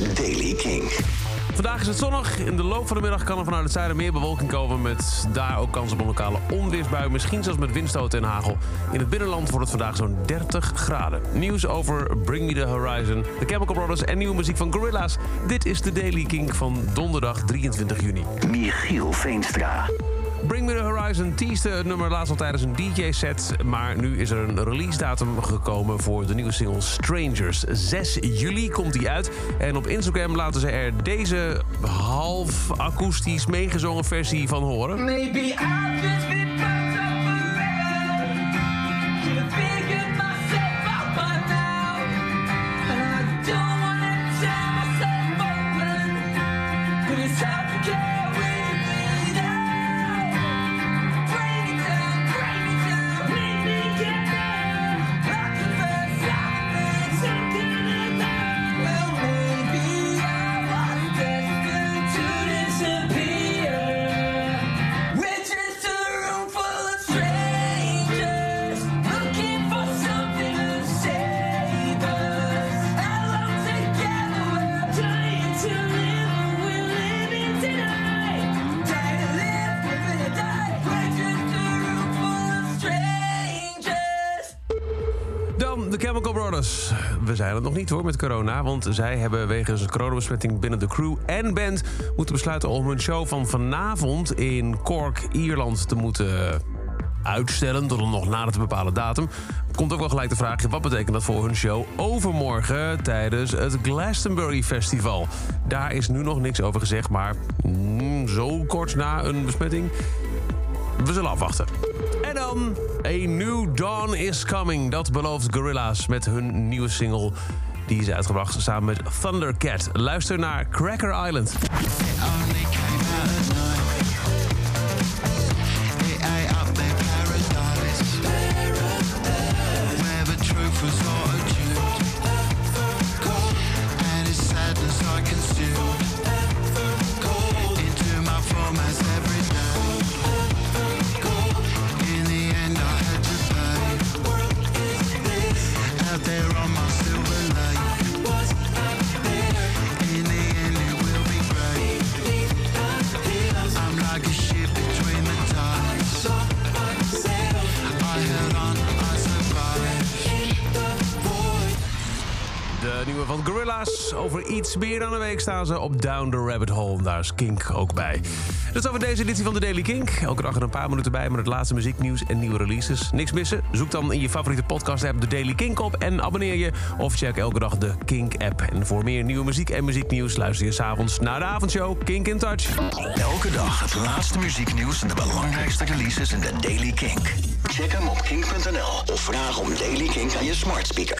is Daily King. Vandaag is het zonnig. In de loop van de middag kan er vanuit het zuiden meer bewolking komen... met daar ook kans op een lokale onweersbui. Misschien zelfs met windstoten en hagel. In het binnenland wordt het vandaag zo'n 30 graden. Nieuws over Bring Me The Horizon, The Chemical Brothers... en nieuwe muziek van Gorillaz. Dit is de Daily King van donderdag 23 juni. Michiel Veenstra. Bring Me The Horizon teaste het nummer laatst al tijdens een DJ-set... maar nu is er een release-datum gekomen voor de nieuwe single Strangers. 6 juli komt die uit. En op Instagram laten ze er deze half akoestisch meegezongen versie van horen. Maybe I've just been fucked Dan de Chemical Brothers. We zijn het nog niet hoor met corona, want zij hebben wegens het coronabesmetting binnen de crew en band moeten besluiten om hun show van vanavond in Cork, Ierland te moeten uitstellen tot een nog nader te bepalen datum. Komt ook wel gelijk de vraag, wat betekent dat voor hun show overmorgen tijdens het Glastonbury Festival? Daar is nu nog niks over gezegd, maar mm, zo kort na een besmetting we zullen afwachten. En dan A New Dawn is Coming. Dat belooft Gorillaz met hun nieuwe single. Die is uitgebracht samen met Thundercat. Luister naar Cracker Island. Nieuwe van Gorillaz. Over iets meer dan een week staan ze op Down the Rabbit Hole. Daar is Kink ook bij. Dat is over deze editie van de Daily Kink. Elke dag er een paar minuten bij met het laatste muzieknieuws en nieuwe releases. Niks missen? Zoek dan in je favoriete podcast-app de Daily Kink op... en abonneer je of check elke dag de Kink-app. En voor meer nieuwe muziek en muzieknieuws... luister je s'avonds naar de avondshow Kink in Touch. Elke dag het laatste muzieknieuws en de belangrijkste releases in de Daily Kink. Check hem op kink.nl of vraag om Daily Kink aan je smart speaker.